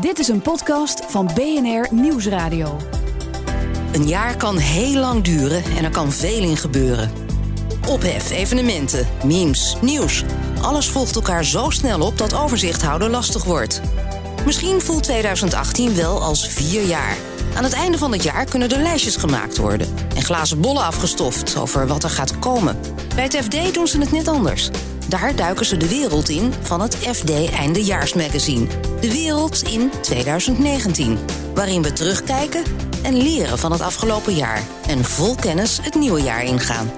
Dit is een podcast van BNR Nieuwsradio. Een jaar kan heel lang duren en er kan veel in gebeuren. Ophef, evenementen, memes, nieuws. Alles volgt elkaar zo snel op dat overzicht houden lastig wordt. Misschien voelt 2018 wel als vier jaar. Aan het einde van het jaar kunnen er lijstjes gemaakt worden en glazen bollen afgestoft over wat er gaat komen. Bij het FD doen ze het net anders. Daar duiken ze de wereld in van het FD Eindejaarsmagazine. De wereld in 2019, waarin we terugkijken en leren van het afgelopen jaar en vol kennis het nieuwe jaar ingaan.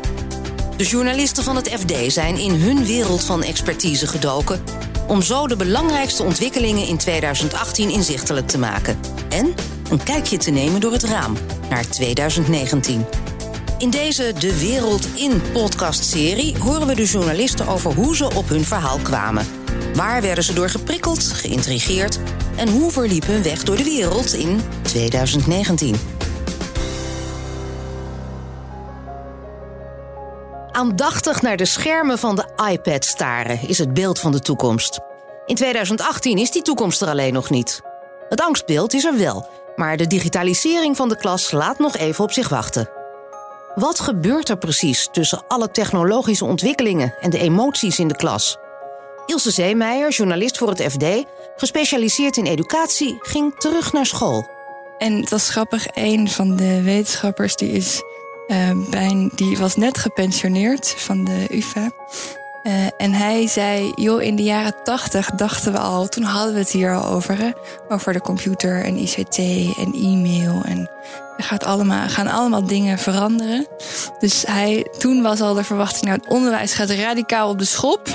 De journalisten van het FD zijn in hun wereld van expertise gedoken om zo de belangrijkste ontwikkelingen in 2018 inzichtelijk te maken en een kijkje te nemen door het raam naar 2019. In deze De Wereld in podcastserie horen we de journalisten over hoe ze op hun verhaal kwamen. Waar werden ze door geprikkeld, geïntrigeerd en hoe verliep hun weg door de wereld in 2019? Aandachtig naar de schermen van de iPad staren is het beeld van de toekomst. In 2018 is die toekomst er alleen nog niet. Het angstbeeld is er wel, maar de digitalisering van de klas laat nog even op zich wachten. Wat gebeurt er precies tussen alle technologische ontwikkelingen en de emoties in de klas? Ilse Zeemeijer, journalist voor het FD, gespecialiseerd in educatie, ging terug naar school. En dat is grappig, een van de wetenschappers die, is, uh, bij, die was net gepensioneerd van de UvA. Uh, en hij zei, joh, in de jaren tachtig dachten we al, toen hadden we het hier al over, hè, over de computer en ICT en e-mail. En er gaat allemaal, gaan allemaal dingen veranderen. Dus hij, toen was al de verwachting, nou, het onderwijs gaat radicaal op de schop.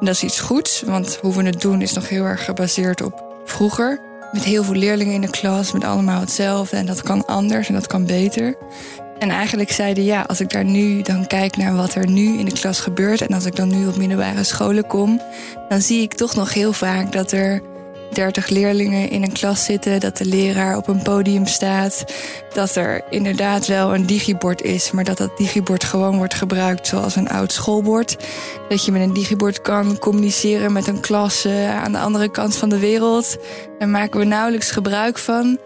En dat is iets goeds, want hoe we het doen is nog heel erg gebaseerd op vroeger. Met heel veel leerlingen in de klas, met allemaal hetzelfde. En dat kan anders en dat kan beter. En eigenlijk zeiden ja, als ik daar nu dan kijk naar wat er nu in de klas gebeurt. En als ik dan nu op middelbare scholen kom, dan zie ik toch nog heel vaak dat er 30 leerlingen in een klas zitten, dat de leraar op een podium staat, dat er inderdaad wel een digibord is, maar dat dat digibord gewoon wordt gebruikt zoals een oud schoolbord. Dat je met een digibord kan communiceren met een klas uh, aan de andere kant van de wereld. Daar maken we nauwelijks gebruik van.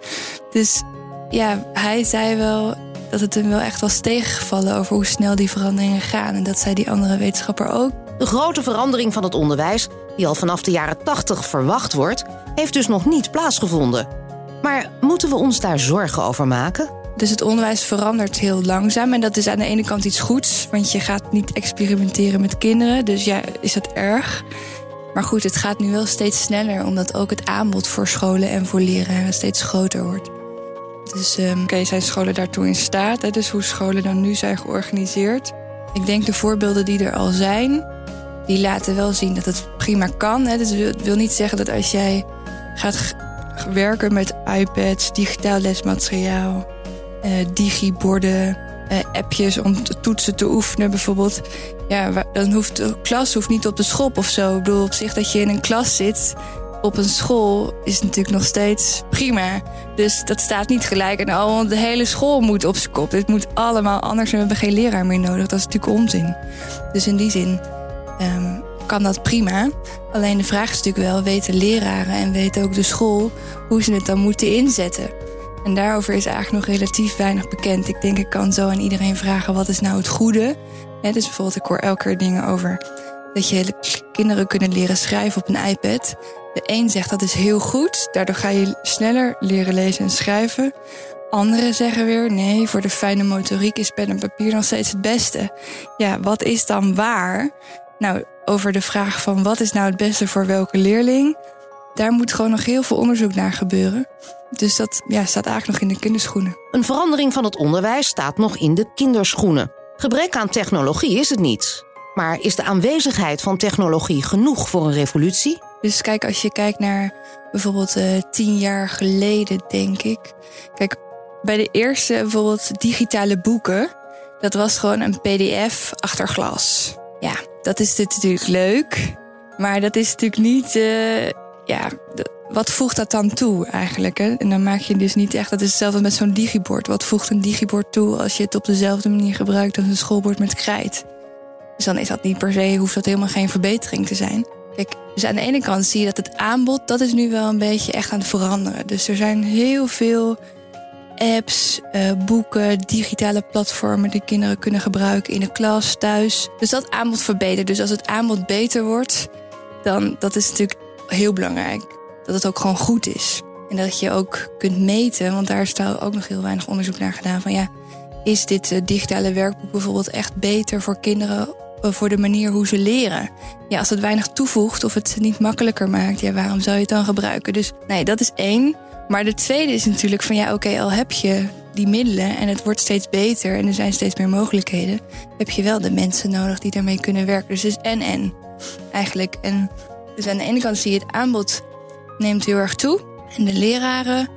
Dus ja, hij zei wel dat het hem wel echt was tegengevallen over hoe snel die veranderingen gaan. En dat zei die andere wetenschapper ook. De grote verandering van het onderwijs, die al vanaf de jaren 80 verwacht wordt, heeft dus nog niet plaatsgevonden. Maar moeten we ons daar zorgen over maken? Dus het onderwijs verandert heel langzaam. En dat is aan de ene kant iets goeds, want je gaat niet experimenteren met kinderen. Dus ja, is dat erg. Maar goed, het gaat nu wel steeds sneller, omdat ook het aanbod voor scholen en voor leraren steeds groter wordt. Dus um, okay, zijn scholen daartoe in staat? Hè? Dus hoe scholen dan nu zijn georganiseerd? Ik denk de voorbeelden die er al zijn, die laten wel zien dat het prima kan. Hè? Dus wil niet zeggen dat als jij gaat werken met iPads, digitaal lesmateriaal, uh, digiborden, uh, appjes om toetsen te oefenen bijvoorbeeld. Ja, dan hoeft de klas hoeft niet op de schop of zo. Ik bedoel, op zich dat je in een klas zit op een school is natuurlijk nog steeds prima. Dus dat staat niet gelijk. En al de hele school moet op zijn kop. Dit moet allemaal anders en we hebben geen leraar meer nodig. Dat is natuurlijk onzin. Dus in die zin um, kan dat prima. Alleen de vraag is natuurlijk wel: weten leraren en weet ook de school hoe ze het dan moeten inzetten? En daarover is eigenlijk nog relatief weinig bekend. Ik denk, ik kan zo aan iedereen vragen: wat is nou het goede? Dus bijvoorbeeld, ik hoor elke keer dingen over dat je kinderen kunnen leren schrijven op een iPad. De een zegt dat is heel goed, daardoor ga je sneller leren lezen en schrijven. Anderen zeggen weer nee, voor de fijne motoriek is pen en papier nog steeds het beste. Ja, wat is dan waar? Nou, over de vraag van wat is nou het beste voor welke leerling, daar moet gewoon nog heel veel onderzoek naar gebeuren. Dus dat ja, staat eigenlijk nog in de kinderschoenen. Een verandering van het onderwijs staat nog in de kinderschoenen. Gebrek aan technologie is het niet. Maar is de aanwezigheid van technologie genoeg voor een revolutie? Dus kijk, als je kijkt naar bijvoorbeeld uh, tien jaar geleden, denk ik. Kijk, bij de eerste bijvoorbeeld digitale boeken, dat was gewoon een PDF achter glas. Ja, dat is natuurlijk leuk, maar dat is natuurlijk niet. Uh, ja, wat voegt dat dan toe eigenlijk? Hè? En dan maak je dus niet echt. Dat is hetzelfde met zo'n digibord. Wat voegt een digibord toe als je het op dezelfde manier gebruikt als een schoolbord met krijt? Dus dan is dat niet per se, hoeft dat helemaal geen verbetering te zijn. Kijk, dus aan de ene kant zie je dat het aanbod, dat is nu wel een beetje echt aan het veranderen. Dus er zijn heel veel apps, uh, boeken, digitale platformen die kinderen kunnen gebruiken in de klas, thuis. Dus dat aanbod verbetert. Dus als het aanbod beter wordt, dan dat is natuurlijk heel belangrijk. Dat het ook gewoon goed is. En dat je ook kunt meten, want daar is ook nog heel weinig onderzoek naar gedaan. Van ja, is dit uh, digitale werkboek bijvoorbeeld echt beter voor kinderen voor de manier hoe ze leren? Ja, als het weinig toevoegt of het niet makkelijker maakt, ja, waarom zou je het dan gebruiken? Dus nee, dat is één. Maar de tweede is natuurlijk van ja, oké, al heb je die middelen en het wordt steeds beter en er zijn steeds meer mogelijkheden, heb je wel de mensen nodig die daarmee kunnen werken. Dus het is en en eigenlijk. En dus aan de ene kant zie je het aanbod neemt heel erg toe en de leraren.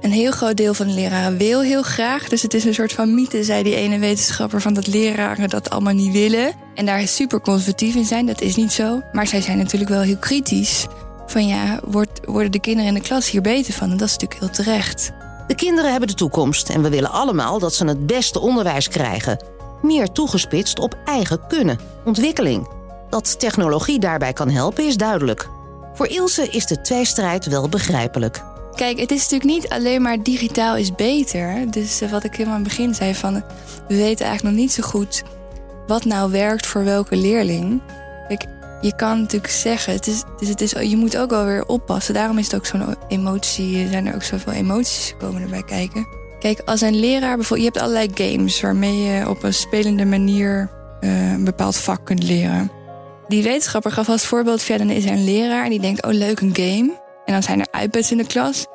Een heel groot deel van de leraren wil heel graag. Dus het is een soort van mythe, zei die ene wetenschapper, van dat leraren dat allemaal niet willen. En daar super conservatief in zijn. Dat is niet zo. Maar zij zijn natuurlijk wel heel kritisch van ja, wordt, worden de kinderen in de klas hier beter van? En dat is natuurlijk heel terecht. De kinderen hebben de toekomst en we willen allemaal dat ze het beste onderwijs krijgen. Meer toegespitst op eigen kunnen, ontwikkeling. Dat technologie daarbij kan helpen is duidelijk. Voor Ilse is de tweestrijd wel begrijpelijk. Kijk, het is natuurlijk niet alleen maar digitaal is beter. Dus wat ik helemaal aan het begin zei van... we weten eigenlijk nog niet zo goed wat nou werkt voor welke leerling. Kijk, je kan natuurlijk zeggen, het is, dus het is, je moet ook wel weer oppassen. Daarom is het ook zo'n emotie, zijn er ook zoveel emoties komen erbij kijken. Kijk, als een leraar bijvoorbeeld, je hebt allerlei games waarmee je op een spelende manier uh, een bepaald vak kunt leren. Die wetenschapper gaf als voorbeeld, dan is er een leraar en die denkt, oh leuk, een game. En dan zijn er iPads in de klas.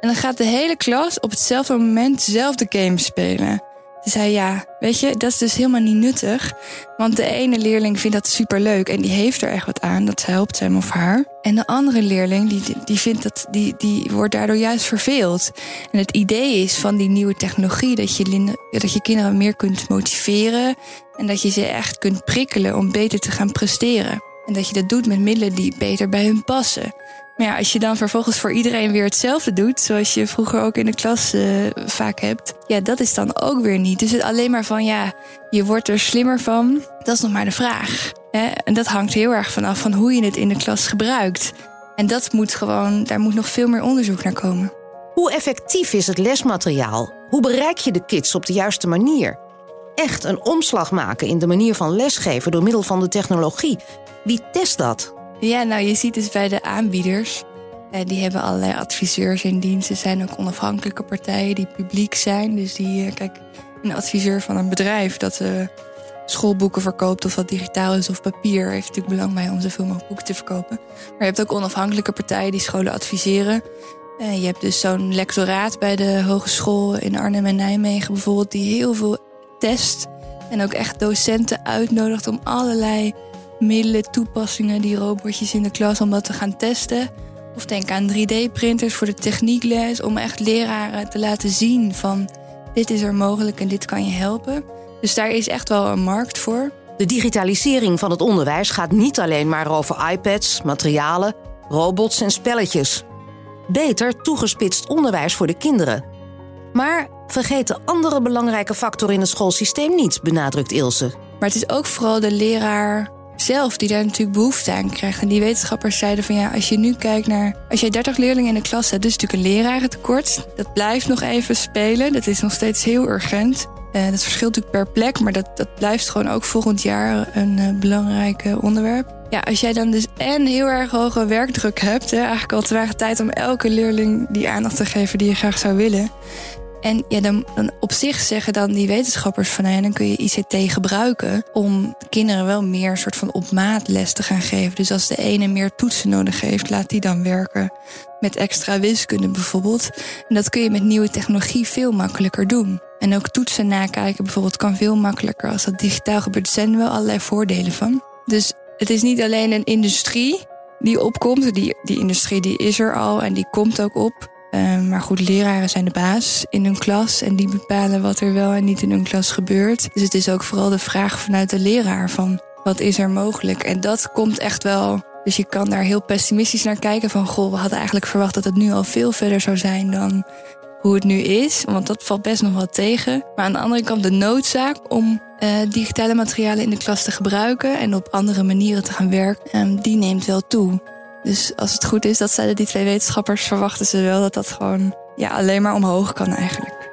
En dan gaat de hele klas op hetzelfde moment dezelfde game spelen. Ze zei ja, weet je, dat is dus helemaal niet nuttig. Want de ene leerling vindt dat superleuk en die heeft er echt wat aan. Dat helpt hem of haar. En de andere leerling, die, die, vindt dat, die, die wordt daardoor juist verveeld. En het idee is van die nieuwe technologie dat je, dat je kinderen meer kunt motiveren. En dat je ze echt kunt prikkelen om beter te gaan presteren. En dat je dat doet met middelen die beter bij hun passen. Maar ja, als je dan vervolgens voor iedereen weer hetzelfde doet, zoals je vroeger ook in de klas uh, vaak hebt, ja, dat is dan ook weer niet. Dus het alleen maar van ja, je wordt er slimmer van, dat is nog maar de vraag. Hè? En dat hangt heel erg vanaf van hoe je het in de klas gebruikt. En dat moet gewoon, daar moet nog veel meer onderzoek naar komen. Hoe effectief is het lesmateriaal? Hoe bereik je de kids op de juiste manier? Echt een omslag maken in de manier van lesgeven door middel van de technologie. Wie test dat? Ja, nou je ziet dus bij de aanbieders. Eh, die hebben allerlei adviseurs in dienst. Er zijn ook onafhankelijke partijen die publiek zijn. Dus die, eh, kijk, een adviseur van een bedrijf dat uh, schoolboeken verkoopt, of dat digitaal is of papier, heeft natuurlijk belang bij om zoveel mogelijk boeken te verkopen. Maar je hebt ook onafhankelijke partijen die scholen adviseren. Je hebt dus zo'n lectoraat bij de hogeschool in Arnhem en Nijmegen bijvoorbeeld, die heel veel test. En ook echt docenten uitnodigt om allerlei middelen, toepassingen, die robotjes in de klas om dat te gaan testen. Of denk aan 3D-printers voor de techniekles, om echt leraren te laten zien van dit is er mogelijk en dit kan je helpen. Dus daar is echt wel een markt voor. De digitalisering van het onderwijs gaat niet alleen maar over iPads, materialen, robots en spelletjes. Beter toegespitst onderwijs voor de kinderen. Maar vergeet de andere belangrijke factor in het schoolsysteem niet, benadrukt Ilse. Maar het is ook vooral de leraar zelf die daar natuurlijk behoefte aan krijgt. En die wetenschappers zeiden van ja, als je nu kijkt naar. Als jij 30 leerlingen in de klas hebt, dus natuurlijk een lerarentekort. Dat blijft nog even spelen. Dat is nog steeds heel urgent. Uh, dat verschilt natuurlijk per plek, maar dat, dat blijft gewoon ook volgend jaar een uh, belangrijk onderwerp. Ja, als jij dan dus en heel erg hoge werkdruk hebt, hè, eigenlijk al te weinig tijd om elke leerling die aandacht te geven die je graag zou willen. En ja, dan, op zich zeggen dan die wetenschappers van nou ja, dan kun je ICT gebruiken om kinderen wel meer soort van op maat les te gaan geven. Dus als de ene meer toetsen nodig heeft, laat die dan werken met extra wiskunde bijvoorbeeld. En dat kun je met nieuwe technologie veel makkelijker doen. En ook toetsen nakijken bijvoorbeeld kan veel makkelijker als dat digitaal gebeurt. Er zijn wel allerlei voordelen van. Dus het is niet alleen een industrie die opkomt. Die, die industrie die is er al en die komt ook op. Ehm, maar goed, leraren zijn de baas in hun klas en die bepalen wat er wel en niet in hun klas gebeurt. Dus het is ook vooral de vraag vanuit de leraar van wat is er mogelijk? En dat komt echt wel. Dus je kan daar heel pessimistisch naar kijken van goh, we hadden eigenlijk verwacht dat het nu al veel verder zou zijn dan hoe het nu is, want dat valt best nog wel tegen. Maar aan de andere kant de noodzaak om uh, digitale materialen in de klas te gebruiken en op andere manieren te gaan werken, um, die neemt wel toe. Dus als het goed is, dat zeiden die twee wetenschappers, verwachten ze wel dat dat gewoon ja, alleen maar omhoog kan eigenlijk.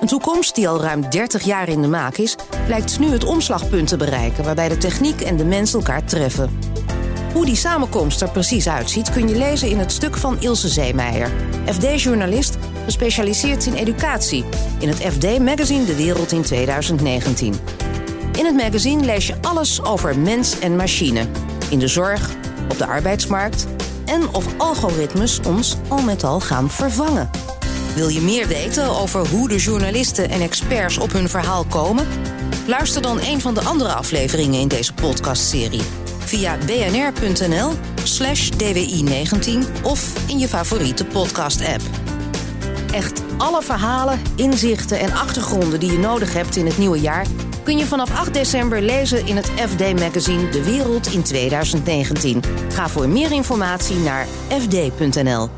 Een toekomst die al ruim 30 jaar in de maak is, lijkt nu het omslagpunt te bereiken waarbij de techniek en de mens elkaar treffen. Hoe die samenkomst er precies uitziet kun je lezen in het stuk van Ilse Zeemeijer, FD-journalist gespecialiseerd in educatie, in het FD-magazine De Wereld in 2019. In het magazine lees je alles over mens en machine, in de zorg, op de arbeidsmarkt en of algoritmes ons al met al gaan vervangen. Wil je meer weten over hoe de journalisten en experts op hun verhaal komen? Luister dan een van de andere afleveringen in deze podcastserie via bnr.nl slash dwi19 of in je favoriete podcast-app. Echt alle verhalen, inzichten en achtergronden die je nodig hebt in het nieuwe jaar kun je vanaf 8 december lezen in het FD-magazine De Wereld in 2019. Ga voor meer informatie naar fd.nl.